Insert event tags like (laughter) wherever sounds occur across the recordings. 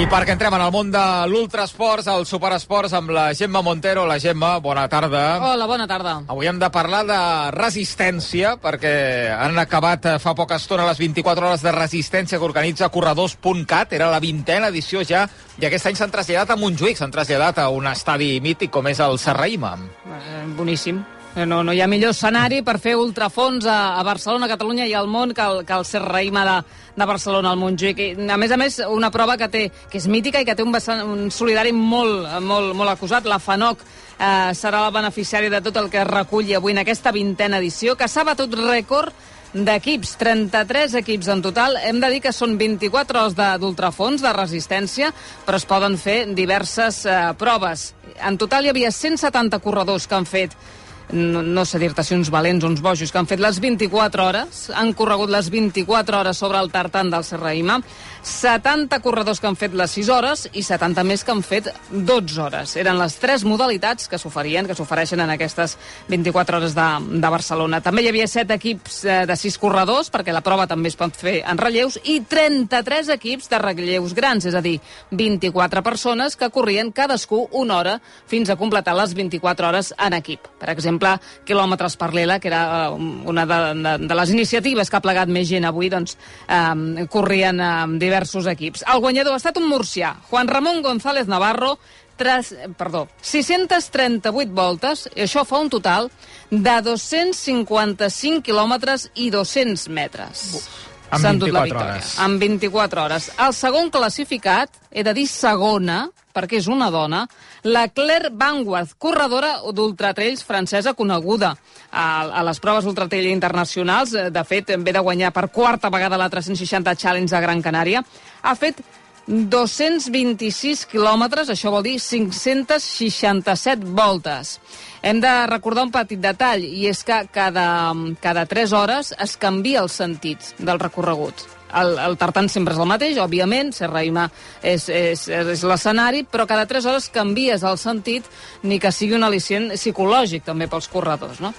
I perquè entrem en el món de l'ultrasports, el superesports, amb la Gemma Montero. La Gemma, bona tarda. Hola, bona tarda. Avui hem de parlar de resistència, perquè han acabat eh, fa poca estona les 24 hores de resistència que organitza Corredors.cat. Era la vintena edició ja, i aquest any s'han traslladat a Montjuïc, s'han traslladat a un estadi mític com és el Serraïma. Eh, boníssim. Eh, no, no hi ha millor escenari per fer ultrafons a, a Barcelona, a Catalunya i al món que el, que el Serraïma de, de Barcelona, al Montjuïc. I, a més a més, una prova que té que és mítica i que té un, vessant, un solidari molt, molt, molt acusat. La FANOC eh, serà la beneficiària de tot el que es reculli avui en aquesta vintena edició, que s'ha batut rècord d'equips, 33 equips en total. Hem de dir que són 24 hores d'ultrafons, de, de resistència, però es poden fer diverses eh, proves. En total hi havia 170 corredors que han fet no, no sé dir-te si uns valents o uns bojos, que han fet les 24 hores, han corregut les 24 hores sobre el tartan del Serraïma, 70 corredors que han fet les 6 hores i 70 més que han fet 12 hores. Eren les tres modalitats que s'oferien, que s'ofereixen en aquestes 24 hores de, de Barcelona. També hi havia 7 equips eh, de 6 corredors, perquè la prova també es pot fer en relleus, i 33 equips de relleus grans, és a dir, 24 persones que corrien cadascú una hora fins a completar les 24 hores en equip. Per exemple, quilòmetres per l'ELA, que era eh, una de, de, de les iniciatives que ha plegat més gent avui, doncs eh, corrien eh, diversos equips. El guanyador ha estat un murcià, Juan Ramon González Navarro, tres, perdó, 638 voltes, i això fa un total de 255 quilòmetres i 200 metres. Amb endut la 24 victòria. hores. Amb 24 hores. El segon classificat, he de dir segona, perquè és una dona, la Claire Vanguard, corredora d'ultratrells francesa coneguda a, a les proves ultratrell internacionals. De fet, ve de guanyar per quarta vegada la 360 Challenge de Gran Canària. Ha fet 226 quilòmetres, això vol dir 567 voltes. Hem de recordar un petit detall, i és que cada, cada 3 hores es canvia el sentit del recorregut. El, el tartan sempre és el mateix, òbviament, Serraima és, és, és l'escenari, però cada 3 hores canvies el sentit, ni que sigui un al·licient psicològic també pels corredors, no?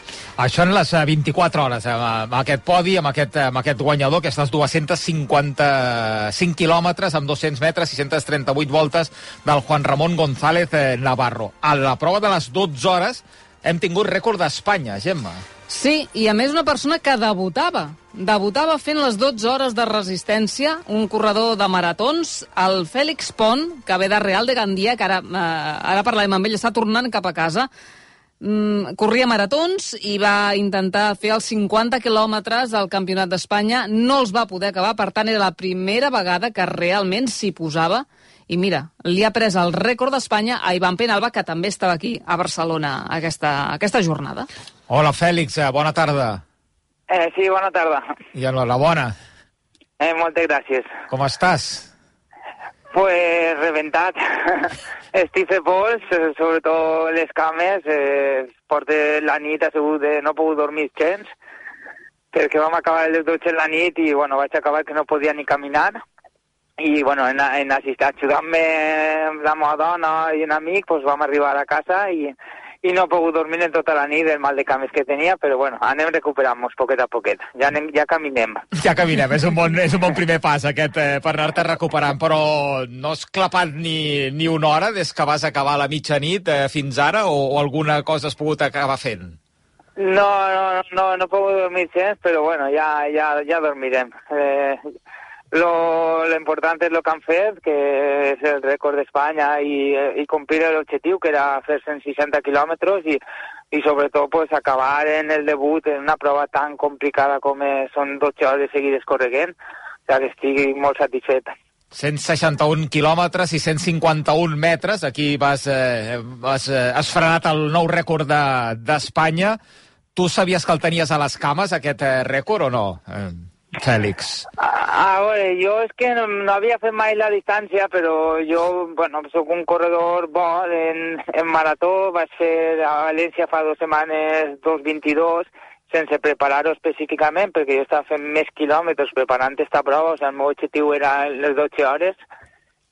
Això en les eh, 24 hores, eh, amb aquest podi, amb aquest, amb aquest guanyador, aquestes 255 quilòmetres amb 200 metres, 638 voltes del Juan Ramon González eh, Navarro. A la prova de les 12 hores hem tingut rècord d'Espanya, Gemma. Sí, i a més una persona que debutava. Debutava fent les 12 hores de resistència, un corredor de maratons, el Fèlix Pont, que ve de Real de Gandia, que ara, eh, ara parlarem amb ell, està tornant cap a casa, mm, corria maratons i va intentar fer els 50 quilòmetres al Campionat d'Espanya. No els va poder acabar, per tant, era la primera vegada que realment s'hi posava i mira, li ha pres el rècord d'Espanya a Ivan Penalba, que també estava aquí, a Barcelona, aquesta, aquesta jornada. Hola, Fèlix, eh, bona tarda. Eh, sí, bona tarda. I enhorabona. Eh, moltes gràcies. Com estàs? Pues reventat. (laughs) Estic fet pols, eh, sobretot les cames. Eh, porto la nit assegut, de, no he pogut dormir gens, perquè vam acabar les 12 en la nit i bueno, vaig acabar que no podia ni caminar. I bueno, en, en assistir, ajudant-me la meva dona i un amic, pues vam arribar a casa i, i no he pogut dormir en tota la nit del mal de cames que tenia, però bueno, anem recuperant-nos poquet a poquet. Ja, anem, ja caminem. Ja caminem, és un bon, és un bon primer pas aquest eh, per anar-te recuperant, però no has clapat ni, ni una hora des que vas acabar a la mitjanit eh, fins ara o, o alguna cosa has pogut acabar fent? No, no, no, no pogut dormir gens, però bueno, ja, ja, ja dormirem. Eh, lo, lo importante es lo que han fet, que és el rècord d'Espanya i, i complir l'objectiu, que era fer 160 quilòmetres i, i sobretot pues, acabar en el debut en una prova tan complicada com són 12 hores seguides correguent. O sigui que estic molt satisfet. 161 quilòmetres i 151 metres. Aquí vas, eh, vas, eh, has frenat el nou rècord de- d'Espanya. De, tu sabies que el tenies a les cames, aquest eh, rècord, o no, eh, Fèlix? A, a veure, jo és que no, no havia fet mai la distància, però jo, bueno, sóc un corredor bo en, en marató, vaig fer a València fa dues setmanes 2.22, sense preparar-ho específicament, perquè jo estava fent més quilòmetres preparant esta prova, o sigui, el meu objectiu era les 12 hores,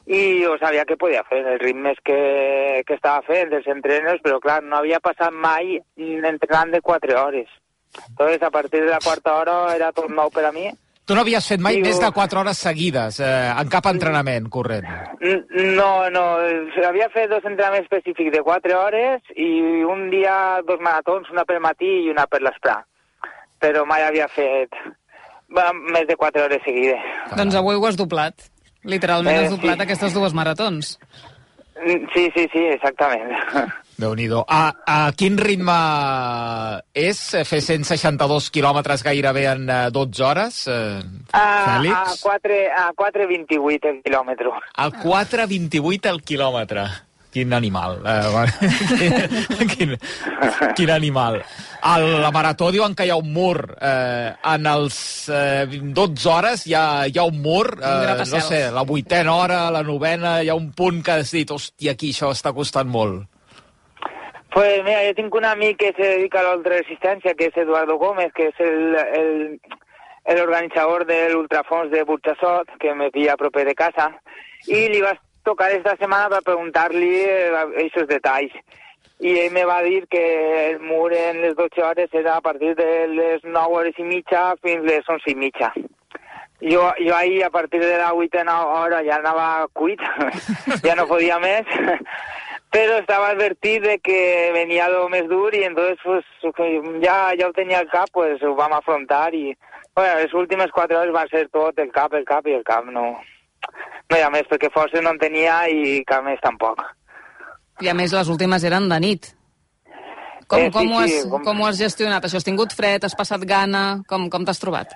i jo sabia que podia fer, els ritmes que, que estava fent, els entrenos, però clar, no havia passat mai entrenant de 4 hores. Entonces, a partir de la quarta hora era tot nou per a mi, Tu no havies fet mai Digo- més de 4 hores seguides eh, en cap entrenament corrent. No, no, havia fet dos entrenaments específics de 4 hores i un dia dos maratons, una pel matí i una per l'esprà. Però mai havia fet va, més de 4 hores seguides. Doncs avui ho has doblat. Literalment Eh, has doblat sí. aquestes dues maratons. Mm, Sí, sí, sí, exactament. (laughs) déu nhi a, a quin ritme és fer 162 quilòmetres gairebé en eh, 12 hores, eh, A, a Fèlix? 4, a 4,28 el quilòmetre. A 4,28 al quilòmetre. Quin animal. Eh, (laughs) quin, quin animal. A la marató diuen que hi ha un mur. Eh, en els eh, 12 hores hi ha, hi ha un mur. Eh, no sé, la vuitena hora, la novena, hi ha un punt que has dit, hòstia, aquí això està costant molt. Pues mira, yo tengo un amigo que se dedica a la ultraresistencia, que es Eduardo Gómez, que es el, el, el organizador del Ultrafons de Burchasot, que me pilla proper de casa, y le iba a tocar esta semana para preguntar-li eh, esos detalls. I ell me va dir que el mur en les 12 hores era a partir de les 9 hores i mitja fins les 11 i mitja. Jo, jo ahir, a partir de la vuitena hora, ja anava cuit, ja (laughs) no podia més, (laughs) pero estaba advertit de que venía lo més dur y entonces pues ya, ya ho tenia al cap, pues ho vam afrontar i bueno, les últimes quatre hores van ser tot el cap, el cap i el cap, no, no hi ha més, perquè força no en tenia i cap més tampoc. I a més, les últimes eren de nit. Com, Eh, sí, com, ho has, sí, com- com ho has gestionat? Això has tingut fred? Has passat gana? Com, com t'has trobat?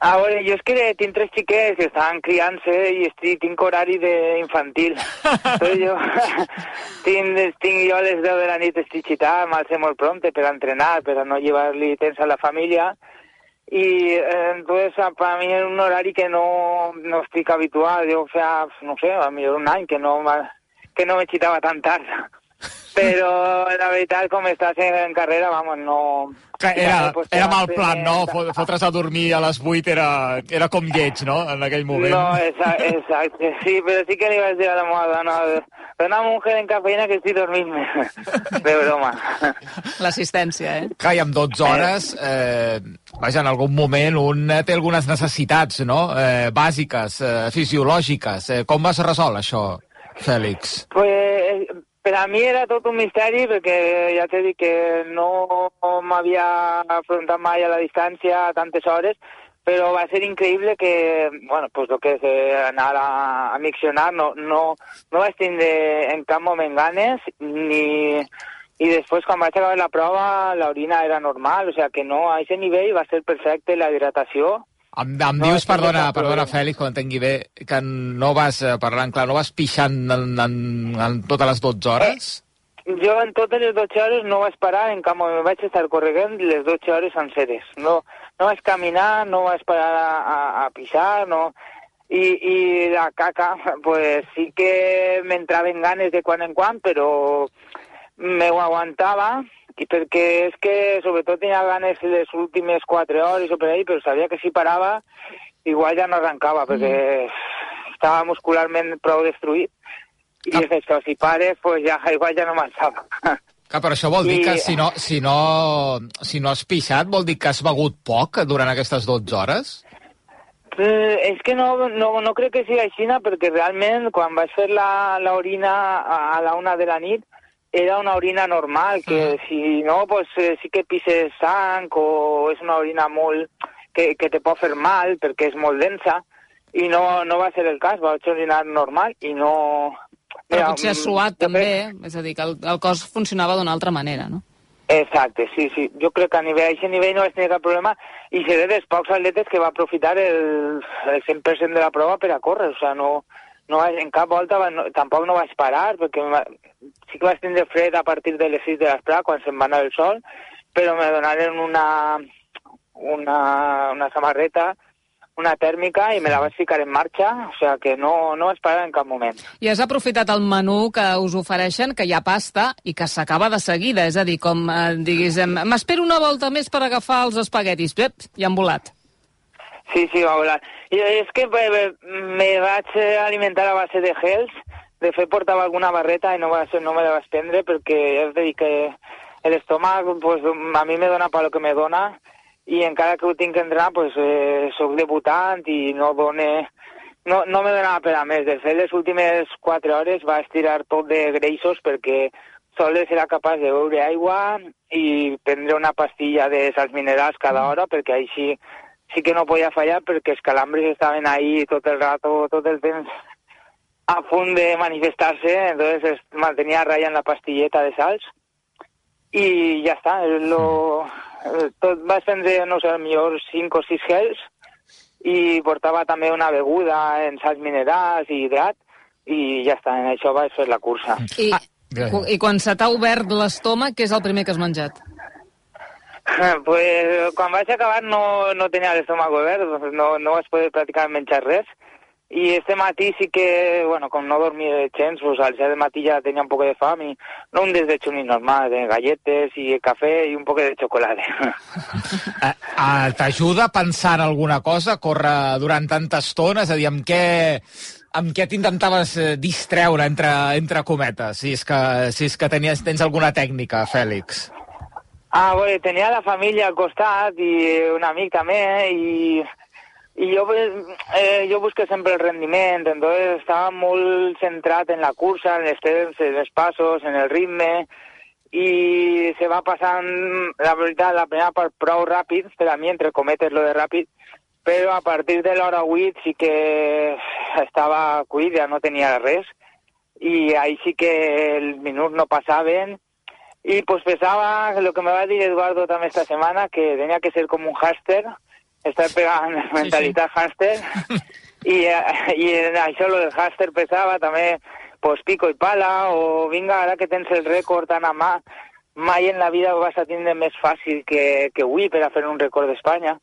A veure, jo és que tinc tres xiquets que estan criant-se i estic, tinc horari d'infantil. Jo (laughs) tinc, tinc jo a les 10 de la nit estic xitat, m'alce molt prompte per entrenar, per a no llevar-li temps a la família. Y eh, entonces a- para mí es un horario que no, no estic habitual. Yo, o sea, no sé, a mí un any que no, que no me xitava tan tard. Però la veritat, com estàs en, en carrera, vamos, no... Que era, Pues, era mal plan, no? Fotre's a dormir a les 8 era, era com lleig, no? En aquell moment. No, exacto, (laughs) exacto, sí, pero sí que iba a decir a la moda, no, una mujer en cafeína que estoy dormirme. (laughs) De broma. L'assistència, eh? Clar, i amb 12 hores, eh, vaja, en algun moment un eh, té algunes necessitats, no?, eh, bàsiques, eh, fisiològiques. Eh, com vas resoldre això, Fèlix? Pues per a mi era tot un misteri perquè ja t'he dit que no m'havia afrontat mai a la distància a tantes hores, però va ser increïble que, bueno, pues lo que és eh, anar a, a miccionar, no, no, no vaig tindre en cap moment ganes, ni... I després, quan vaig acabar la prova, l'orina era normal, o sea que no, a aquest nivell va ser perfecte la hidratació, Em, em No, dius, perdona, cap perdona. Fèlix, ho entengui bé, que no vas, eh, parlant clar, no vas pixant en, en, en totes les 12 hores? Jo en totes les 12 hores no vaig parar, en cap moment vaig estar corregant les 12 hores senceres. No, no vaig caminar, no vaig parar a, a, a pisar, no... I, I la caca, (laughs) pues sí que m'entraven ganes de quan en quan, però me ho aguantava, i perquè és que sobretot tenia ganes les últimes 4 hores o per ahí, però sabia que si parava igual ja no arrencava, perquè estava muscularment prou destruït. I Cap- és això, si pares, pues ja, (laughs) igual ja no m'alçava. Que, però això vol dir I- que si no, si, no, si no has pixat, vol dir que has begut poc durant aquestes 12 hores? Eh, és que no, no, no crec que sigui així, perquè realment quan vaig fer la, la orina a, a la una de la nit era una orina normal, que si no, pues eh, sí que pises sang o és una orina molt que, que te pot fer mal perquè és molt densa i no, no va ser el cas, vaig orinar normal i no... Però potser has mm, suat també, crec- és a dir, que el, el cos funcionava d'una altra manera, no? Exacte, sí, sí. Jo crec que a nivell, a aquest nivell no vaig tenir cap problema i seré dels pocs atletes que va aprofitar el, el 100% de la prova per a córrer. O sea, no, no en cap volta va, no, tampoc no vaig parar perquè sí que vaig tindre fred a partir de les 6 de l'esprà quan se'n va anar el sol, però me donaren una, una, una samarreta, una tèrmica i me la vaig ficar en marxa, o sea que no, no vaig parar en cap moment. I has aprofitat el menú que us ofereixen, que hi ha pasta i que s'acaba de seguida, és a dir, com eh, diguis, em- m'espero una volta més per agafar els espaguetis, Pep, i han volat. Sí, sí, va volar. I és que eh, eh, me vaig eh, alimentar a base de gels. De fet, portava alguna barreta i no, va no me la vaig prendre perquè ja us dic que l'estómac pues, a mi me dona per lo que me dona i encara que ho tinc que entrenar, pues, eh, soc debutant i no done... No, no me donava per a més. De fet, les últimes 4 hores va estirar tot de greixos perquè sols era capaç de beure aigua i prendre una pastilla de sals minerals cada hora perquè així sí que no podia fallar perquè els calambres estaven ahí tot el rato, tot el temps a punt de manifestar-se, entonces es mantenía a raya en la pastilleta de sals i ja està. Lo, tot va prendre, no sé, millor 5 o 6 gels i portava també una beguda en sals minerals i hidrat i ja està, en això vaig fer la cursa. I, ah, i quan se t'ha obert l'estómac, què és el primer que has menjat? (laughs) Pues quan vaig acabar no, no tenia l'estómac obert, no, no vaig poder practicar menjar res. Y este matí sí que, bueno, com no dormí de gens, pues al ser de matí ja tenia un poc de fam i no un desdejuni normal, de galletes i cafè i un poc de xocolata. (laughs) eh, eh, T'ajuda a pensar en alguna cosa, córrer durant tanta estona? És a dir, amb què, amb què t'intentaves eh, distreure, entre, entre cometes, si és que, si és que tenies, tens alguna tècnica, Fèlix? Ah, bueno, tenia la família al costat i un amic també i y yo eh, yo busqué siempre el rendimiento, entonces estaba muy centrado en la cursa, en los temps, en los pasos, en el ritme, i se va passant, la veritat, la primera part prou ràpid, per a mi, entre cometes, lo de ràpid, però a partir de l'hora 8 sí que estava cuit, ja no tenia res, i ahí sí que el minut no passaven, i pues pesava, lo que me va dir Eduardo també esta setmana, que tenia que ser com un háster, està pegant sí, mentalitat sí. hàster i, (laughs) eh, i això lo del hàster pesava també pues, pico i pala o vinga, ara que tens el rècord tan a mà mai en la vida ho vas a tindre més fàcil que, que avui per a fer un rècord d'Espanya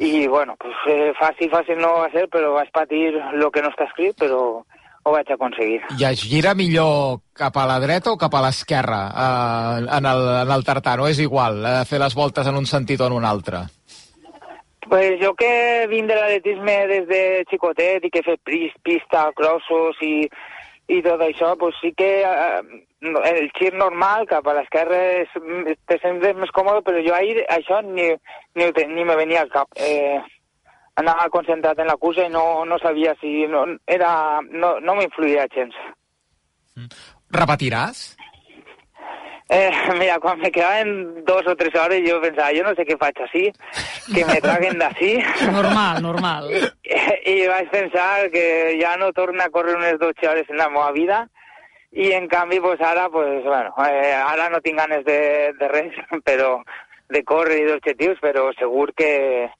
i bueno, pues, eh, fàcil, fàcil no va ser però vaig patir el que no està escrit però ho vaig aconseguir. I es gira millor cap a la dreta o cap a l'esquerra eh, en, el, en el tartà? No és igual eh, fer les voltes en un sentit o en un altre? Pues jo que vinc de l'atletisme des de xicotet i que he fet pista, crossos i, i tot això, pues sí que eh, el gir normal cap a l'esquerra te sents més còmode, però jo ahir això ni, ni, ni me venia al cap. Eh, anava concentrat en la cursa i no, no sabia si... No, era, no, no m'influïa gens. Mm. Repetiràs? Eh, mira, quan me quedaven dos o tres hores jo pensava, jo no sé què faig així, que me traguen d'ací. (laughs) Normal, normal. I, I vaig pensar que ja no torna a córrer unes 12 hores en la meva vida i en canvi pues, ara, pues, bueno, eh, ara no tinc ganes de, de res, (laughs) però de córrer i d'objectius, però segur que,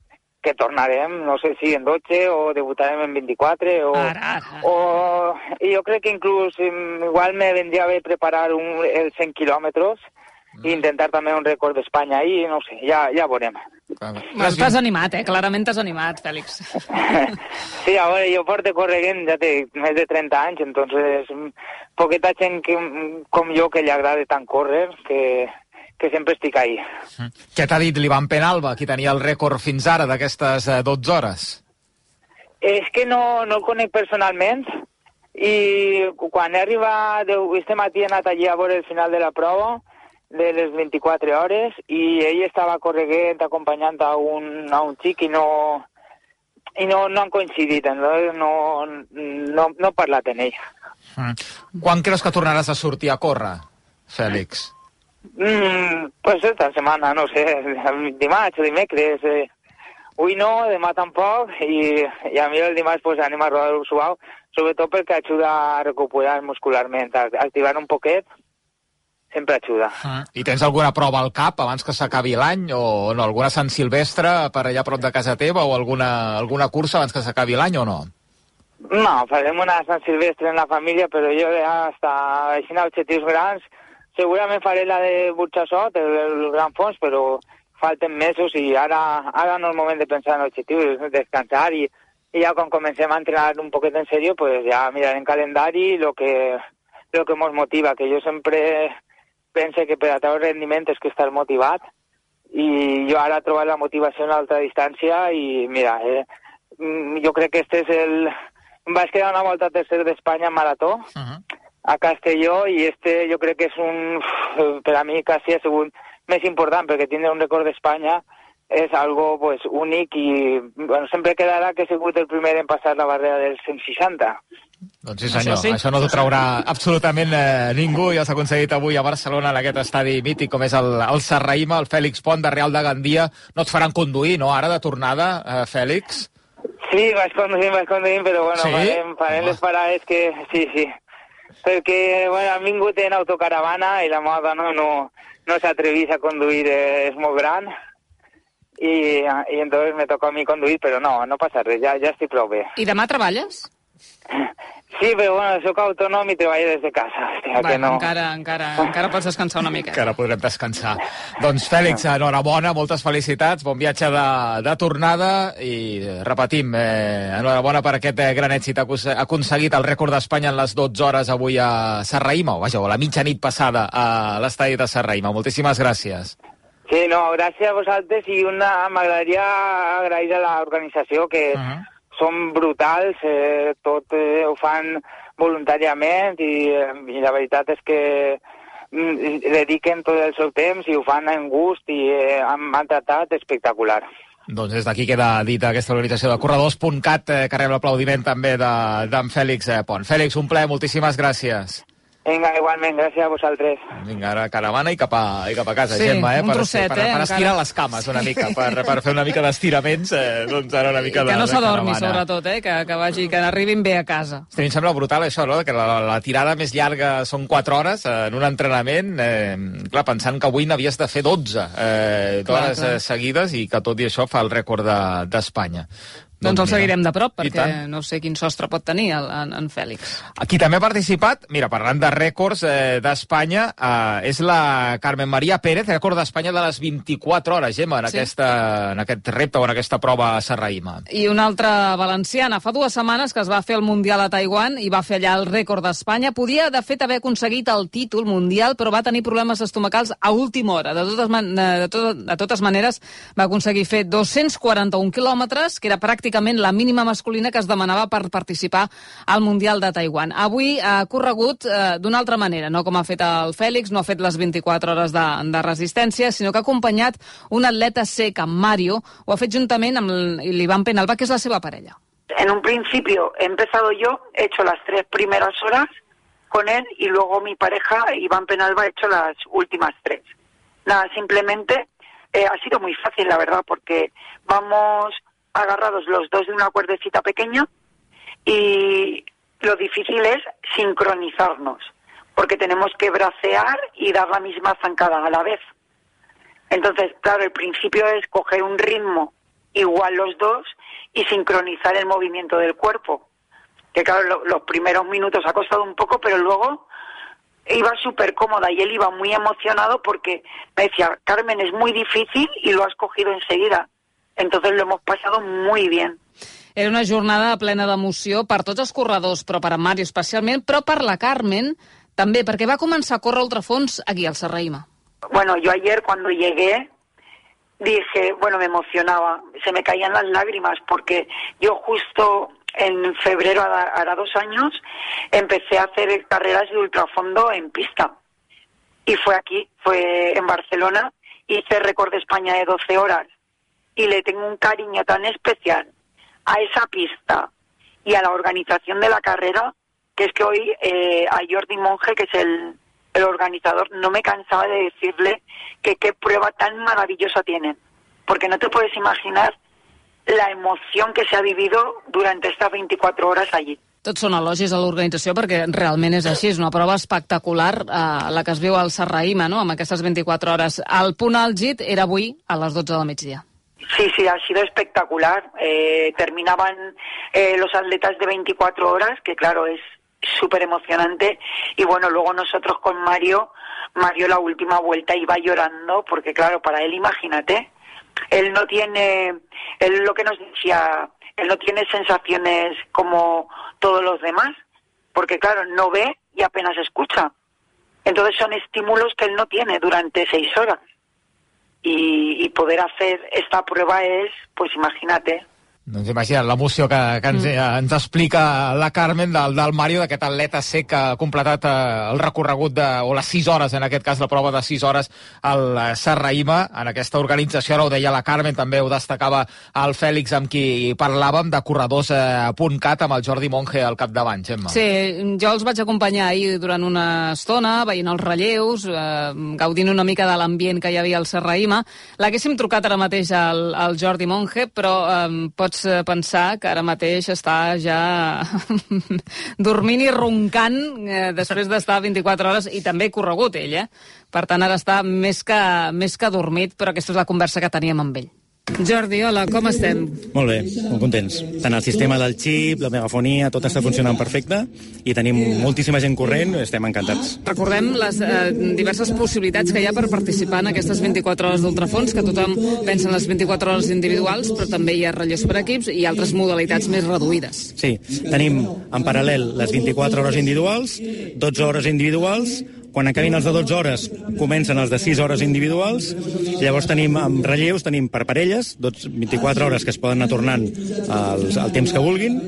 que tornarem, no sé si en 12 o debutarem en 24 o... Ara, ara. o i jo crec que inclús igual me vendria bé preparar un, els 100 quilòmetres mm. i intentar també un rècord d'Espanya i no sé, ja, ja veurem. Bueno, t'has animat, eh? Clarament t'has animat, Fèlix. (laughs) sí, a veure, jo porto correguent ja té més de 30 anys, entonces poqueta gent que, com jo que li agrada tant córrer, que, que sempre estic ahí. Mm. Què t'ha dit l'Ivan Penalba, qui tenia el rècord fins ara d'aquestes 12 eh, hores? És que no, no el conec personalment i quan he arribat, este matí he anat allí a veure el final de la prova de les 24 hores i ell estava correguent acompanyant a un, a un xic i no, i no, no han coincidit, no, no, no, no he parlat amb ell. Mm. Quan creus que tornaràs a sortir a córrer, Fèlix? Mm, pues esta setmana, no sé, dimarts o dimecres. Eh. Avui no, demà tampoc, i, i a mi el dimarts pues, anem a rodar suau, sobretot perquè ajuda a recuperar muscularment, a activar un poquet, sempre ajuda. Mm. I tens alguna prova al cap abans que s'acabi l'any, o no, alguna Sant Silvestre per allà prop de casa teva, o alguna, alguna cursa abans que s'acabi l'any o no? No, farem una Sant Silvestre en la família, però jo ja està així objectius grans, segurament faré la de Burxassot, el, el Gran Fons, però falten mesos i ara, ara no és el moment de pensar en objectius, descansar i, i ja quan comencem a entrenar un poquet en sèrio, pues ja mirarem calendari lo que, lo que ens motiva, que jo sempre pense que per a treure rendiment és que estar motivat i jo ara he trobat la motivació a l'altra distància i mira, eh, mm, jo crec que este és el... Vaig quedar una volta tercer d'Espanya en marató, uh -huh a Castelló i este jo crec que és un, per a mi quasi ha sigut més important perquè tindre un record d'Espanya és algo pues, únic i bueno, sempre quedarà que he sigut el primer en passar la barrera dels 160. Doncs sí senyor, això, sí. això no t'ho traurà absolutament eh, ningú i has aconseguit avui a Barcelona en aquest estadi mític com és el, el Serraïma, el Fèlix Pont de Real de Gandia. No et faran conduir, no, ara de tornada, eh, Fèlix? Sí, vaig conduint, vaig conduint, però bueno, sí? farem, farem les parades que... Sí, sí. Perquè bueno, han vingut en autocaravana i la meva dona no, no s'atrevís a conduir, eh, és molt gran i, i entonces me toca a mi conduir, però no, no passa res, ja, ja estic prou bé. I demà treballes? Sí, però bueno, soc autònom i treballo des de casa. Hòstia, Va, que no. encara, encara, encara pots descansar una mica. Encara podrem descansar. doncs, Fèlix, enhorabona, moltes felicitats, bon viatge de, de tornada i repetim, eh, enhorabona per aquest eh, gran èxit. Ha aconseguit el rècord d'Espanya en les 12 hores avui a Serraïma, o vaja, o la mitjanit passada a l'estadi de Serraïma. Moltíssimes gràcies. Sí, no, gràcies a vosaltres i una m'agradaria agrair a l'organització que uh -huh. Són brutals, eh, tot eh, ho fan voluntàriament i, eh, i la veritat és que mm, dediquen tot el seu temps i ho fan en gust i eh, m'han tratat espectacular. Doncs des d'aquí queda dit aquesta organització de corredors.cat eh, que rep l'aplaudiment també d'en de, Fèlix eh, Pont. Fèlix, un ple, moltíssimes gràcies. Vinga, igualment, gràcies a vosaltres. Vinga, ara caravana i cap a, i cap a casa, sí, Gemma, eh? un trosset, per, per, per estirar encara. les cames una mica, per, per fer una mica d'estiraments, eh, doncs ara una mica I de Que no s'adormi, sobretot, eh? Que, que, vagi, que arribin bé a casa. Sí, a mi em sembla brutal això, no? Que la, la tirada més llarga són 4 hores eh, en un entrenament, eh, clar, pensant que avui n'havies de fer 12 eh, hores eh, seguides i que tot i això fa el rècord d'Espanya. De, doncs, doncs el seguirem de prop, perquè no sé quin sostre pot tenir el, en, en Fèlix. Aquí també ha participat, mira, parlant de rècords eh, d'Espanya, eh, és la Carmen Maria Pérez, rècord d'Espanya de les 24 hores, Gemma, en, sí. aquesta, en aquest repte o en aquesta prova a Serraïma. I una altra valenciana. Fa dues setmanes que es va fer el Mundial a Taiwan i va fer allà el rècord d'Espanya. Podia, de fet, haver aconseguit el títol mundial, però va tenir problemes estomacals a última hora. De totes, man de, tot, de totes maneres, va aconseguir fer 241 quilòmetres, que era pràcticament pràcticament la mínima masculina que es demanava per participar al Mundial de Taiwan. Avui ha corregut eh, d'una altra manera, no com ha fet el Fèlix, no ha fet les 24 hores de, de resistència, sinó que ha acompanyat un atleta sec, en Mario, ho ha fet juntament amb l'Ivan Penalba, que és la seva parella. En un principio he empezado yo, he hecho las tres primeras horas con él y luego mi pareja, Iván Penalba, ha hecho las últimas tres. Nada, simplemente eh, ha sido muy fácil, la verdad, porque vamos agarrados los dos de una cuerdecita pequeña y lo difícil es sincronizarnos, porque tenemos que bracear y dar la misma zancada a la vez. Entonces, claro, el principio es coger un ritmo igual los dos y sincronizar el movimiento del cuerpo. Que claro, los primeros minutos ha costado un poco, pero luego iba súper cómoda y él iba muy emocionado porque me decía, Carmen, es muy difícil y lo has cogido enseguida. Entonces lo hemos pasado muy bien. Era una jornada plena d'emoció per tots els corredors, però per Mario especialment, però per la Carmen també, perquè va començar a córrer ultrafons aquí al Serraima. Bueno, yo ayer cuando llegué dije, bueno, me emocionaba, se me caían las lágrimas porque yo justo en febrero, hará dos años, empecé a hacer carreras de ultrafondo en pista. Y fue aquí, fue en Barcelona, hice récord de España de 12 horas y le tengo un cariño tan especial a esa pista y a la organización de la carrera, que es que hoy eh, a Jordi Monge, que es el, el organizador, no me cansaba de decirle que qué prueba tan maravillosa tienen, porque no te puedes imaginar la emoción que se ha vivido durante estas 24 horas allí. Tots són elogis a l'organització perquè realment és així, és una prova espectacular eh, la que es viu al Serraïma, no?, amb aquestes 24 hores. El punt àlgid era avui a les 12 del migdia. Sí, sí, ha sido espectacular. Eh, terminaban eh, los atletas de 24 horas, que claro, es súper emocionante. Y bueno, luego nosotros con Mario, Mario la última vuelta iba llorando, porque claro, para él, imagínate, él no tiene, él lo que nos decía, él no tiene sensaciones como todos los demás, porque claro, no ve y apenas escucha. Entonces son estímulos que él no tiene durante seis horas y, y poder hacer esta prueba es, pues imagínate, Doncs imagina't l'emoció que, que ens, mm. ens explica la Carmen del, del Mario, d'aquest atleta sec que ha completat eh, el recorregut de, o les 6 hores, en aquest cas la prova de 6 hores al eh, Serraïma, en aquesta organització, ara ho deia la Carmen, també ho destacava el Fèlix amb qui parlàvem, de corredors.cat amb el Jordi Monge al capdavant, Gemma. Sí, jo els vaig acompanyar ahir durant una estona, veient els relleus, eh, gaudint una mica de l'ambient que hi havia al Serraïma. L'haguéssim trucat ara mateix al, al Jordi Monge, però eh, pots pots eh, pensar que ara mateix està ja (laughs) dormint i roncant eh, després d'estar 24 hores i també corregut ell, eh? Per tant, ara està més que, més que dormit, però aquesta és la conversa que teníem amb ell. Jordi, hola, com estem? Molt bé, molt contents. Tant el sistema del xip, la megafonia, tot està funcionant perfecte i tenim moltíssima gent corrent, estem encantats. Recordem les eh, diverses possibilitats que hi ha per participar en aquestes 24 hores d'ultrafons, que tothom pensa en les 24 hores individuals, però també hi ha relleus per equips i altres modalitats més reduïdes. Sí, tenim en paral·lel les 24 hores individuals, 12 hores individuals, quan acabin els de 12 hores, comencen els de 6 hores individuals, llavors tenim amb relleus, tenim per parelles, 12, 24 hores que es poden anar tornant als, al temps que vulguin,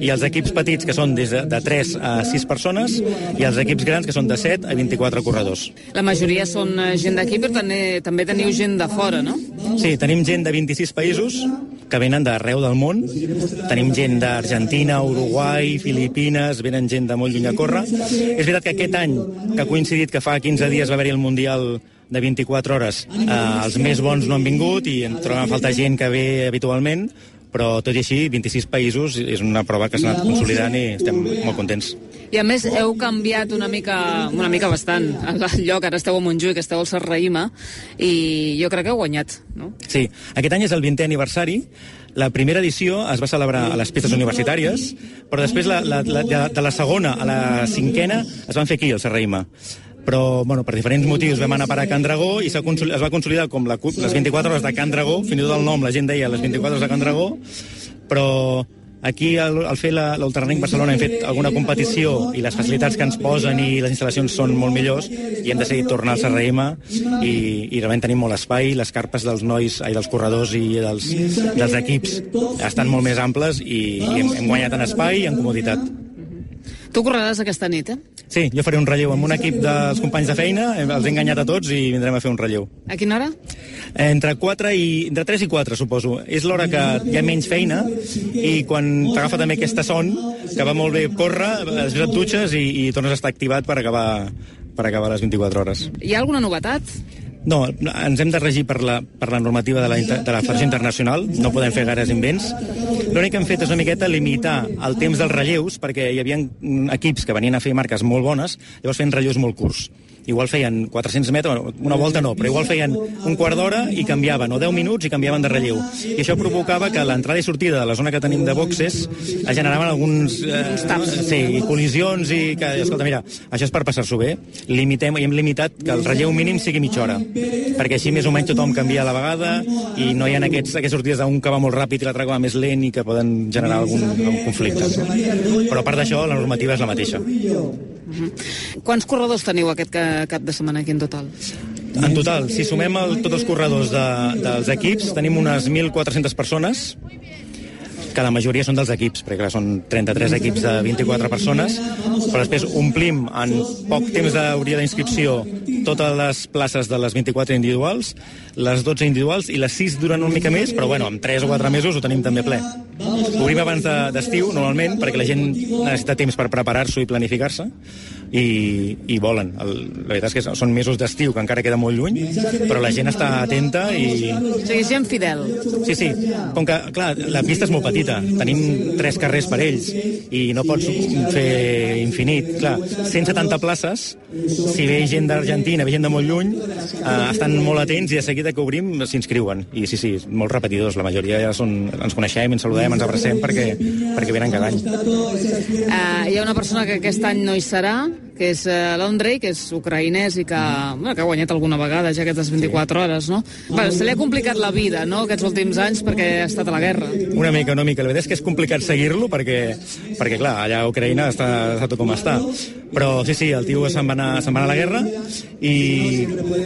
i els equips petits, que són des de, de 3 a 6 persones, i els equips grans, que són de 7 a 24 corredors. La majoria són eh, gent d'aquí, però també, també teniu gent de fora, no? Sí, tenim gent de 26 països que venen d'arreu del món. Tenim gent d'Argentina, Uruguai, Filipines, venen gent de molt lluny a córrer. És veritat que aquest any, que ha coincidit que fa 15 dies va haver-hi el Mundial de 24 hores, eh, els més bons no han vingut i en trobem a faltar gent que ve habitualment, però tot i així, 26 països és una prova que s'ha anat consolidant i estem molt contents. I a més heu canviat una mica, una mica bastant el lloc, ara esteu a Montjuïc, esteu al Serraïma i jo crec que heu guanyat, no? Sí, aquest any és el 20è aniversari, la primera edició es va celebrar a les pistes universitàries, però després la, la, la, de la segona a la cinquena es van fer aquí, al Serraïma però bueno, per diferents motius vam anar a parar a Can Dragó i es va consolidar com la, les 24 hores de Can Dragó, fins i tot el nom la gent deia les 24 hores de Can Dragó, però aquí al, al fer l'Ultrarunning Barcelona hem fet alguna competició i les facilitats que ens posen i les instal·lacions són molt millors i hem decidit tornar al CRM i, i realment tenim molt espai, les carpes dels nois, ai, dels corredors i dels, dels equips estan molt més amples i, i hem, hem guanyat en espai i en comoditat. Tu correràs aquesta nit, eh? Sí, jo faré un relleu amb un equip dels companys de feina, els he enganyat a tots i vindrem a fer un relleu. A quina hora? Entre 4 i... entre 3 i 4, suposo. És l'hora que hi ha menys feina i quan t'agafa també aquesta son, que va molt bé córrer, després et dutxes i, i tornes a estar activat per acabar, per acabar les 24 hores. Hi ha alguna novetat? No, ens hem de regir per la, per la normativa de la, de la Federació Internacional, no podem fer gaires invents. L'únic que hem fet és una miqueta limitar el temps dels relleus, perquè hi havia equips que venien a fer marques molt bones, llavors feien relleus molt curts igual feien 400 metres, una volta no, però igual feien un quart d'hora i canviaven, o 10 minuts i canviaven de relleu. I això provocava que l'entrada i sortida de la zona que tenim de boxes es generaven alguns... Eh, sí, col·lisions i que, escolta, mira, això és per passar-s'ho bé, limitem, i hem limitat que el relleu mínim sigui mitja hora, perquè així més o menys tothom canvia a la vegada i no hi ha aquests, aquestes sortides d'un que va molt ràpid i l'altre que va més lent i que poden generar algun, algun conflicte. Però a part d'això, la normativa és la mateixa. Uh -huh. Quants corredors teniu aquest cap de setmana aquí en total? En total, si sumem el, tots els corredors de, dels equips, tenim unes 1.400 persones, que la majoria són dels equips, perquè clar, són 33 equips de 24 persones, però després omplim en poc temps d'hauria d'inscripció totes les places de les 24 individuals, les 12 individuals i les 6 duren una mica més, però bueno, en 3 o 4 mesos ho tenim també ple. Obrim abans d'estiu, de, normalment, perquè la gent necessita temps per preparar-s'ho i planificar-se, i, i volen. El, la veritat és que són mesos d'estiu, que encara queda molt lluny, però la gent està atenta i... O sigui, gent fidel. Sí, sí. Com que, clar, la pista és molt petita, tenim tres carrers per ells, i no pots fer infinit. Clar, 170 places, si ve gent d'Argentina, ve gent de molt lluny, eh, estan molt atents i de seguida que obrim s'inscriuen. I sí, sí, molt repetidors. La majoria ja són, ens coneixem, ens saludem, ens abracem perquè, perquè venen cada any. Uh, hi ha una persona que aquest any no hi serà, que és uh, l'Andrei, que és ucraïnès i que, mm. bueno, que ha guanyat alguna vegada ja aquestes 24 sí. hores, no? Bueno, se li ha complicat la vida, no?, aquests últims anys perquè ha estat a la guerra. Una mica, una mica. La veritat és que és complicat seguir-lo perquè, perquè clar, allà a Ucraïna està, està tot com està. Però sí, sí, el tio se'n va anar, se'n va anar a la guerra i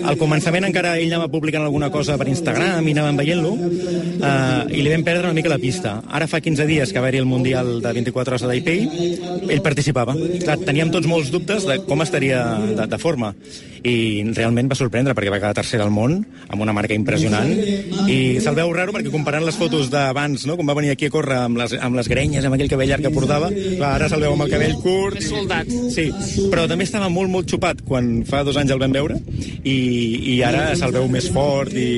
al començament encara ell anava publicant alguna cosa per Instagram i anàvem veient-lo eh, i li vam perdre una mica la pista. Ara fa 15 dies que va haver-hi el Mundial de 24 hores de Taipei, ell participava. Clar, teníem tots molts dubtes de com estaria de, de forma i realment va sorprendre perquè va quedar tercer al món amb una marca impressionant i se'l veu raro perquè comparant les fotos d'abans, no? com va venir aquí a córrer amb les, amb les grenyes, amb aquell cabell llarg que portava, clar, ara se'l veu amb el cabell curt. Més soldat. Sí, però també estava molt, molt xupat quan fa dos anys el vam veure i, i ara se'l veu més fort i...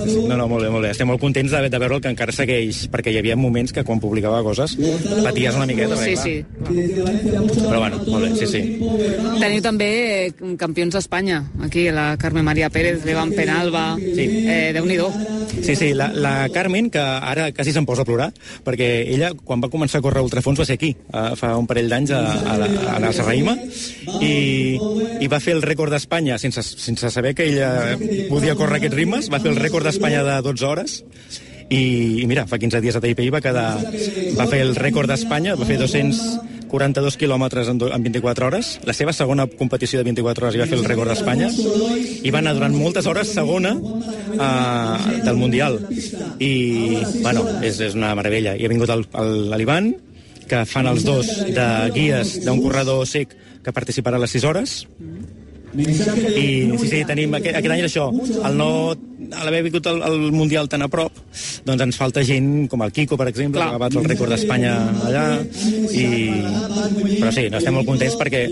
No, no, molt bé, molt bé. Estem molt contents de, de veure'l que encara segueix, perquè hi havia moments que quan publicava coses paties una miqueta. Sí, perquè, sí. clar. Però bueno, molt bé, sí, sí. Teniu també eh, campions d'Espanya, aquí, la Carme Maria Pérez, l'Evan Penalba... Sí. Eh, Déu-n'hi-do. Sí, sí, la, la Carmen, que ara quasi se'n posa a plorar, perquè ella, quan va començar a córrer ultrafons, va ser aquí, eh, fa un parell d'anys, a, a, la, a la Serraïma, i, i va fer el rècord d'Espanya, sense, sense saber que ella podia córrer aquests ritmes, va fer el rècord d'Espanya de 12 hores, i, i mira, fa 15 dies a Taipei va quedar, va fer el rècord d'Espanya, va fer 242 quilòmetres en, en 24 hores, la seva segona competició de 24 hores i va fer el rècord d'Espanya, i va anar durant moltes hores segona eh, del Mundial. I, bueno, és, és una meravella. I ha vingut l'Aliban, que fan els dos de guies d'un corredor sec que participarà a les 6 hores, i sí, sí, tenim aquest, aquest any és això, el no a l'haver vingut el, el Mundial tan a prop, doncs ens falta gent com el Kiko, per exemple, Clar. que va batre el rècord d'Espanya allà, i... però sí, no estem molt contents perquè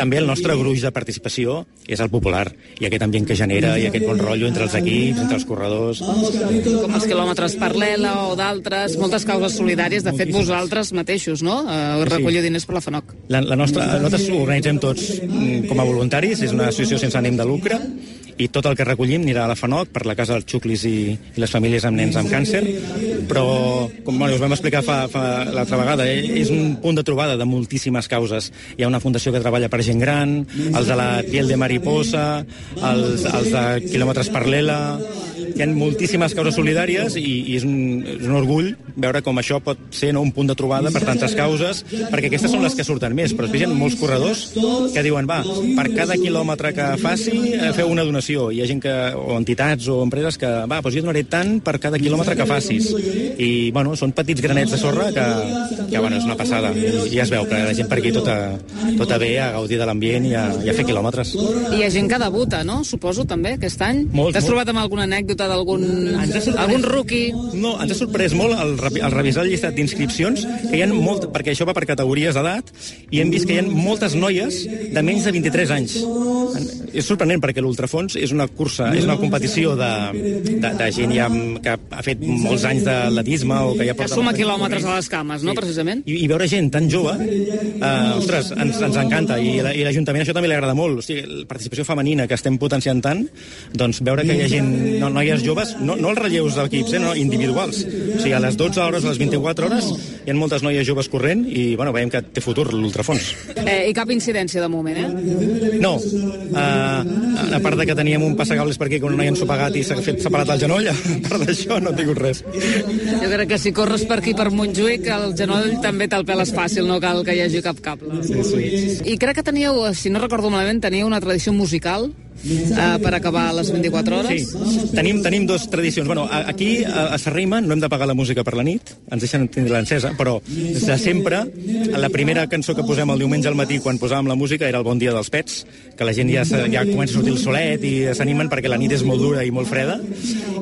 també el nostre gruix de participació és el popular, i aquest ambient que genera, i aquest bon rotllo entre els equips, entre els corredors... com els quilòmetres per l'ELA o d'altres, moltes causes solidàries. De fet, vosaltres mateixos, no? Eh, recolliu diners per la FANOC. La, la nostra, nosaltres ho organitzem tots mm, com a voluntaris, és una associació sense ànim de lucre, i tot el que recollim anirà a la FANOC per la Casa dels Xuclis i, i les famílies amb nens amb càncer, però, com bueno, us vam explicar fa, fa l'altra vegada, eh, és un punt de trobada de moltíssimes causes. Hi ha una fundació que treballa per gent gran, els de la piel de mariposa, els, els de quilòmetres per l'ELA, hi ha moltíssimes causes solidàries i, i és, un, és un orgull veure com això pot ser no, un punt de trobada per tantes causes, perquè aquestes són les que surten més, però després hi ha molts corredors que diuen, va, per cada quilòmetre que faci, eh, feu una donació. Hi ha gent que, o entitats o empreses que, va, doncs jo donaré tant per cada quilòmetre que facis. I, bueno, són petits granets de sorra que, que bueno, és una passada. I ja es veu que la gent per aquí tota, tota bé a gaudir de l'ambient i, a, i a fer quilòmetres. I hi ha gent que debuta, no? Suposo, també, aquest any. T'has trobat amb alguna anècdota d'algun algun rookie? No, ens ha sorprès molt el, revi- el revisar el llistat d'inscripcions, que hi ha molt, perquè això va per categories d'edat, i hem vist que hi ha moltes noies de menys de 23 anys. És sorprenent perquè l'ultrafons és una cursa, és una competició de, de, de gent ja que ha fet molts anys d'atletisme o que ja Que porta... suma molts anys quilòmetres a les cames, no, precisament? I, i veure gent tan jove, eh, ostres, ens, ens encanta. I, la- i l'Ajuntament això també li agrada molt. O sigui, la participació femenina que estem potenciant tant, doncs veure que hi ha gent, no, noies joves, no, no els relleus d'equips, eh, no, individuals. O sigui, a les 12 hores, a les 24 hores, hi ha moltes noies joves corrent i, bueno, veiem que té futur l'ultrafons. Eh, I cap incidència de moment, eh? No, uh, a part de que teníem un passacables per aquí que una noia ens pagat i s'ha fet separat el genoll, (laughs) a part d'això no he tingut res. Jo crec que si corres per aquí, per Montjuïc, el genoll també te'l peles fàcil, no cal que hi hagi cap cable. Sí, sí. I crec que teníeu, si no recordo malament, teníeu una tradició musical eh, per acabar les 24 hores. Sí, tenim, tenim dos tradicions. Bueno, aquí, a, a Serrima, no hem de pagar la música per la nit, ens deixen tindre l'encesa, però des de sempre, la primera cançó que posem el diumenge al matí quan posàvem la música era el Bon dia dels pets, que la gent ja, ja comença a sortir el solet i s'animen perquè la nit és molt dura i molt freda,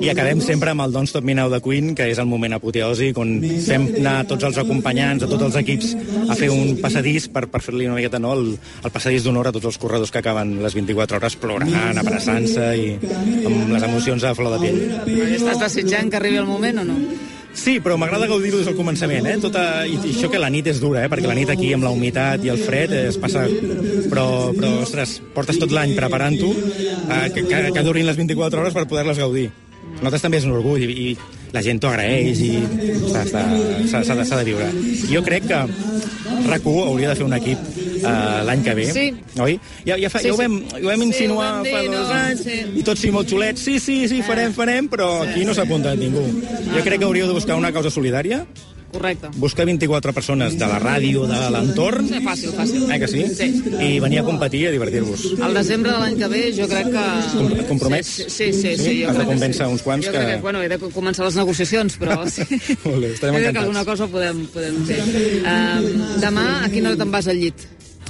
i acabem sempre amb el Don't Stop Me Now de Queen, que és el moment apoteòsic on fem anar tots els acompanyants, a tots els equips, a fer un passadís per, per fer-li una miqueta no, el, el passadís d'honor a tots els corredors que acaben les 24 hores plorant, abraçant-se i amb les emocions a flor de pell. Estàs desitjant que arribi el moment o no? Sí, però m'agrada gaudir-ho des del començament, eh? Tota, i, I això que la nit és dura, eh? Perquè la nit aquí amb la humitat i el fred eh, es passa... Però, però ostres, portes tot l'any preparant-ho eh, que, que, que durin les 24 hores per poder-les gaudir. Nosaltres també és un orgull i, i la gent t'ho agraeix i s'ha de, viure. Jo crec que RAC1 hauria de fer un equip uh, l'any que ve, Sí. oi? Ja, ja, fa, Sí, ja, ho sí. vam, ho vam Sí, insinuar ho vam dir, fa dos no, anys sí. i tots sí, molt xulets. Sí, sí, sí, farem, farem, però aquí no s'ha apuntat ningú. Jo crec que hauríeu de buscar una causa solidària correcte. buscar 24 persones de la ràdio, de l'entorn, Sí, fàcil, fàcil. eh que sí? Sí. I venir a competir i a divertir-vos. Al desembre de l'any que ve jo crec que... Com- et compromets? Sí, sí, sí. sí, Sí? jo Has de convèncer sí. uns quants jo que- Crec que... Bueno, he de començar les negociacions, però (laughs) sí. Molt bé, estarem Jo crec que encantats. alguna cosa podem, podem fer. Um, demà, a quina hora te'n vas al llit?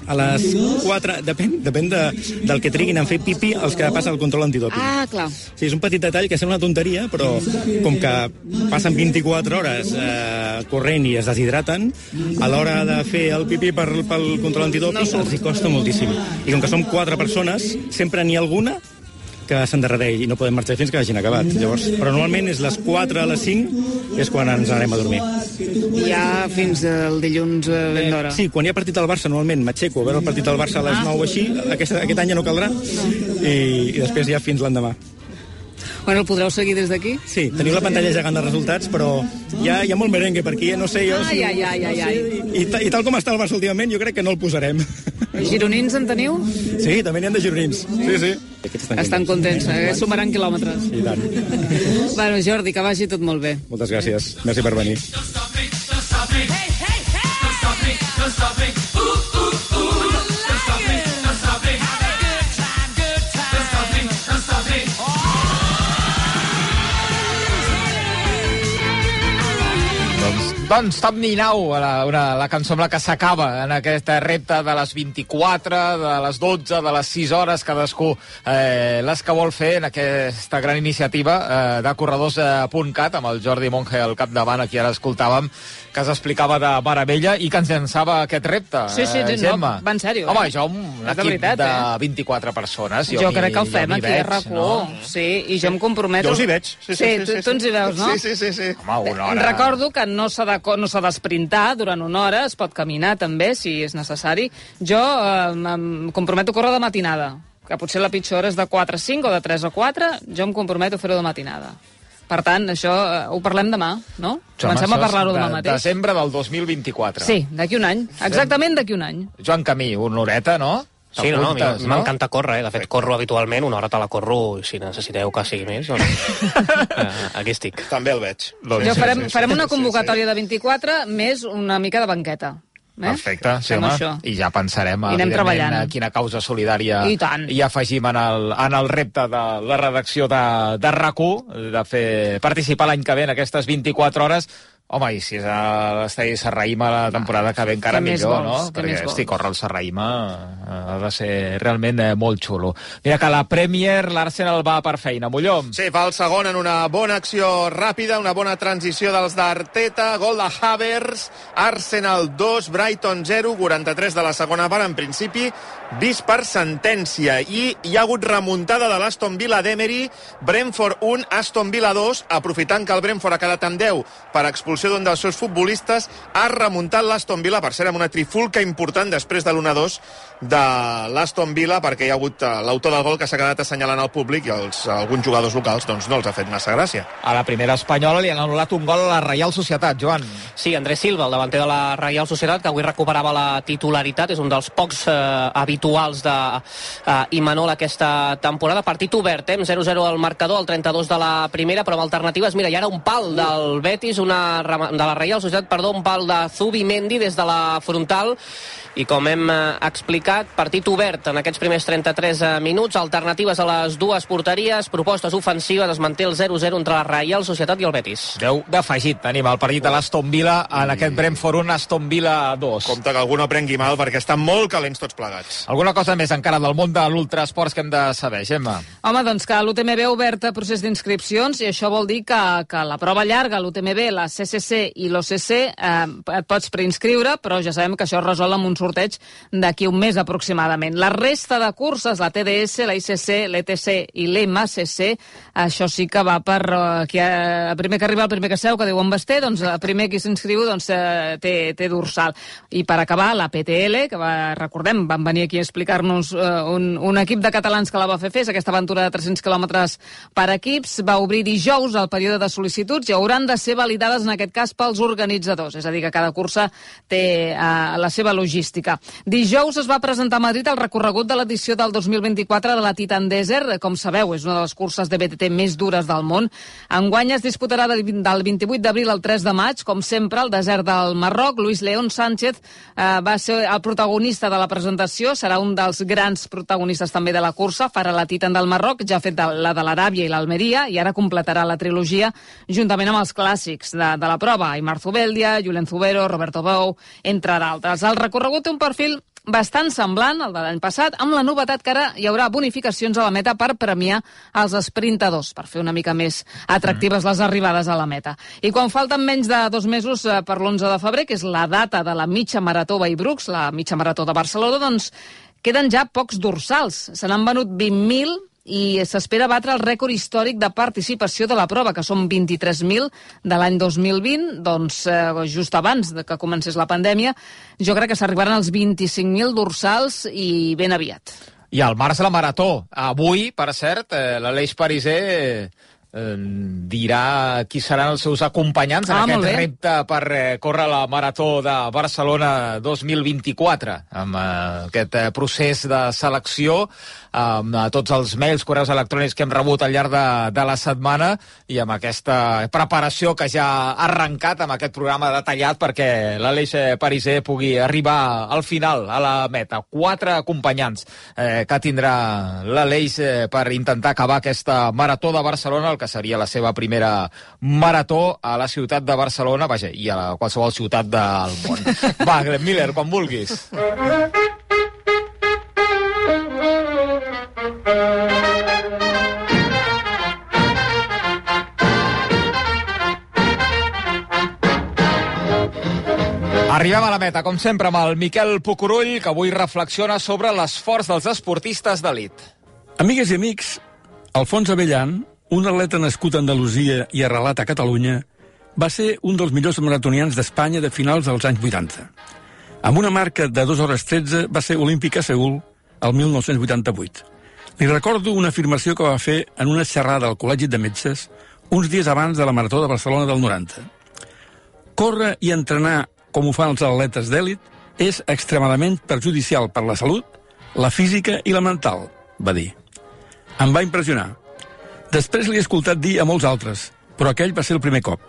A les 4, depèn, depèn de, del que triguin en fer pipi els que passen el control antidoping. Ah, clar. Sí, és un petit detall que sembla una tonteria, però com que passen 24 hores eh, corrent i es deshidraten, a l'hora de fer el pipí per, pel control antidoping No els hi costa moltíssim. I com que som quatre persones, sempre n'hi ha alguna que s'endarrereix i no podem marxar fins que hagin acabat. Llavors, però normalment és les 4 a les 5 és quan ens anem a dormir. Ja fins el dilluns eh, ben d'hora. Sí, quan hi ha partit al Barça, normalment m'aixeco a veure el partit del Barça a les 9 o així, aquest, aquest any ja no caldrà, i, i després ja fins l'endemà. Bueno, el podreu seguir des d'aquí? Sí, teniu la pantalla gegant de resultats, però hi ha, hi ha molt merengue per aquí, eh? no sé jo... Ai, ai, ai, ai, ai. I, ta- I tal com està el Barça últimament, jo crec que no el posarem. (laughs) Gironins en teniu? Sí, també n'hi ha de gironins. Sí, sí. Aquests Estan contents, eh? sumaran quilòmetres. I tant. Bueno, Jordi, que vagi tot molt bé. Moltes gràcies. Merci per venir. Doncs, Top Me Now, la, una, la cançó amb la que s'acaba en aquest repte de les 24, de les 12, de les 6 hores, cadascú eh, les que vol fer en aquesta gran iniciativa eh, de corredors.cat amb el Jordi Monge al capdavant, aquí ara escoltàvem, que s'explicava de meravella i que ens llançava aquest repte. Sí, sí, eh, sí, no, Gemma. va en sèrio, eh? Home, jo un És de equip veritat, de eh? 24 persones, Jo, jo, crec que el fem aquí a veig, RAC1. no? Sí, i jo em comprometo... Jo us hi veig. Sí, sí, sí, tu, sí, tu ens hi veus, no? Sí, sí, sí. sí. Home, una hora... Recordo que no s'ha de, co- no s'ha d'esprintar durant una hora, es pot caminar també, si és necessari. Jo eh, em comprometo a córrer de matinada, que potser la pitjor hora és de 4 a 5 o de 3 a 4, jo em comprometo a fer-ho de matinada. Per tant, això eh, ho parlem demà, no? Comencem a parlar-ho demà de, mateix. Desembre del 2024. Sí, d'aquí un any. Exactament d'aquí un any. Joan Camí, una horeta, no? Sí, no, no, T'apuntes, m'encanta córrer, eh? de fet corro habitualment, una hora te la corro, i si necessiteu que sigui més, doncs (laughs) eh, aquí estic. També el veig. Jo farem, farem una convocatòria de 24 més una mica de banqueta. Eh? Perfecte, sí, Fem home. això. I ja pensarem, I anem evidentment, treballant. a quina causa solidària I tant. hi afegim en el, en el repte de la redacció de, de RAC1, de fer participar l'any que ve en aquestes 24 hores. Home, i si és a l'estadi Serraïma la temporada que ve encara més millor, vols? no? Què Perquè, hosti, córrer el Serraïma eh, ha de ser realment eh, molt xulo. Mira que a la Premier l'Arsenal va per feina. Mollom. Sí, fa el segon en una bona acció ràpida, una bona transició dels d'Arteta, gol de Havers, Arsenal 2, Brighton 0, 43 de la segona part, en principi vist per sentència. I hi ha hagut remuntada de l'Aston Villa d'Emery, Brentford 1, Aston Villa 2, aprofitant que el Brentford ha quedat amb 10 per expulsió d'un dels seus futbolistes, ha remuntat l'Aston Villa, per cert, amb una trifulca important després de l'1-2 de l'Aston Villa, perquè hi ha hagut eh, l'autor del gol que s'ha quedat assenyalant al públic i els, alguns jugadors locals doncs, no els ha fet massa gràcia. A la primera espanyola li han anul·lat un gol a la Reial Societat, Joan. Sí, Andrés Silva, el davanter de la Reial Societat, que avui recuperava la titularitat, és un dels pocs eh, habituals de eh, Imanol aquesta temporada. Partit obert, eh, amb 0-0 al marcador, el 32 de la primera, però amb alternatives. Mira, hi ara un pal del Betis, una, de la Reial Societat, perdó, un pal de Zubimendi des de la frontal, i com hem eh, explicat, partit obert en aquests primers 33 eh, minuts, alternatives a les dues porteries, propostes ofensives, es manté el 0-0 entre la Reial Societat i el Betis. 10 d'afegit tenim el partit de l'Aston Villa en aquest Brentford 1, Aston Villa 2. Compte que algú no prengui mal perquè estan molt calents tots plegats. Alguna cosa més encara del món de l'ultrasports que hem de saber, Gemma? Home, doncs que l'UTMB ha obert a procés d'inscripcions i això vol dir que, que la prova llarga, l'UTMB, la CCC i l'OCC, eh, et pots preinscriure, però ja sabem que això es resol amb un sorteig d'aquí un mes aproximadament. La resta de curses, la TDS, la ICC, l'ETC i l'MCC, això sí que va per eh, qui ha, primer que arriba, el primer que seu, que diu on Basté, doncs el primer qui s'inscriu doncs, eh, té, té dorsal. I per acabar, la PTL, que va, recordem, van venir aquí a explicar-nos eh, un, un equip de catalans que la va fer fer, aquesta aventura de 300 quilòmetres per equips, va obrir dijous el període de sol·licituds i hauran de ser validades en aquest cas pels organitzadors, és a dir, que cada cursa té eh, la seva logística. Dijous es va presentar a Madrid el recorregut de l'edició del 2024 de la Titan Desert. Com sabeu, és una de les curses de BTT més dures del món. Enguany es disputarà del 28 d'abril al 3 de maig, com sempre, al desert del Marroc. Luis León Sánchez eh, va ser el protagonista de la presentació, serà un dels grans protagonistes també de la cursa, farà la Titan del Marroc, ja ha fet la de l'Aràbia i l'Almeria, i ara completarà la trilogia juntament amb els clàssics de, de la prova, Aymar Zubeldia, Julen Zubero, Roberto Bou, entre d'altres. El recorregut té un perfil bastant semblant al de l'any passat, amb la novetat que ara hi haurà bonificacions a la meta per premiar els sprintadors, per fer una mica més atractives les arribades a la meta. I quan falten menys de dos mesos eh, per l'11 de febrer, que és la data de la mitja marató Brooks, la mitja marató de Barcelona, doncs queden ja pocs dorsals. Se n'han venut 20.000 i s'espera batre el rècord històric de participació de la prova, que són 23.000 de l'any 2020, doncs eh, just abans de que comencés la pandèmia. Jo crec que s'arribaran als 25.000 dorsals i ben aviat. I al març la marató. Avui, per cert, eh, l'Aleix Pariser eh, dirà qui seran els seus acompanyants ah, en aquest repte per eh, córrer la Marató de Barcelona 2024 amb eh, aquest eh, procés de selecció amb tots els mails, correus electrònics que hem rebut al llarg de, de la setmana i amb aquesta preparació que ja ha arrencat amb aquest programa detallat perquè l'Aleix Pariser pugui arribar al final, a la meta. Quatre acompanyants eh, que tindrà l'Aleix eh, per intentar acabar aquesta Marató de Barcelona, el que seria la seva primera marató a la ciutat de Barcelona, vaja, i a qualsevol ciutat del món. (laughs) Va, Glenn Miller, quan vulguis. Arribem a la meta, com sempre, amb el Miquel Pucurull, que avui reflexiona sobre l'esforç dels esportistes d'elit. Amigues i amics, Alfons Avellan, un atleta nascut a Andalusia i arrelat a Catalunya, va ser un dels millors maratonians d'Espanya de finals dels anys 80. Amb una marca de 2 hores 13 va ser olímpic a Seul el 1988. Li recordo una afirmació que va fer en una xerrada al Col·legi de Metges uns dies abans de la Marató de Barcelona del 90. Córrer i entrenar com ho fan els atletes d'èlit, és extremadament perjudicial per la salut, la física i la mental, va dir. Em va impressionar. Després l'he escoltat dir a molts altres, però aquell va ser el primer cop.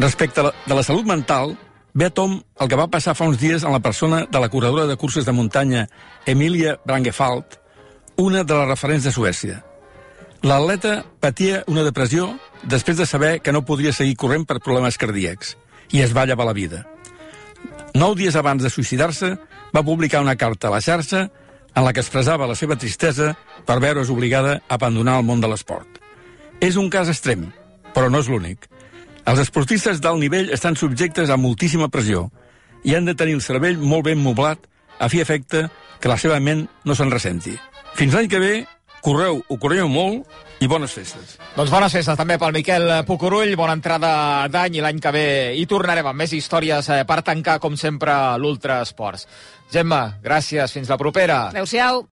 Respecte la, de la salut mental, ve a tom el que va passar fa uns dies en la persona de la corredora de curses de muntanya Emilia Brangefalt, una de les referents de Suècia. L'atleta patia una depressió després de saber que no podria seguir corrent per problemes cardíacs i es va llevar la vida. Nou dies abans de suïcidar-se, va publicar una carta a la xarxa en la que expressava la seva tristesa per veure's obligada a abandonar el món de l'esport. És un cas extrem, però no és l'únic. Els esportistes d'alt nivell estan subjectes a moltíssima pressió i han de tenir el cervell molt ben moblat a fi efecte que la seva ment no se'n ressenti. Fins l'any que ve, correu, ho correu molt i bones festes. Doncs bones festes també pel Miquel Pucurull, bona entrada d'any i l'any que ve hi tornarem amb més històries eh, per tancar, com sempre, l'Ultra Esports. Gemma, gràcies, fins la propera. Adéu-siau.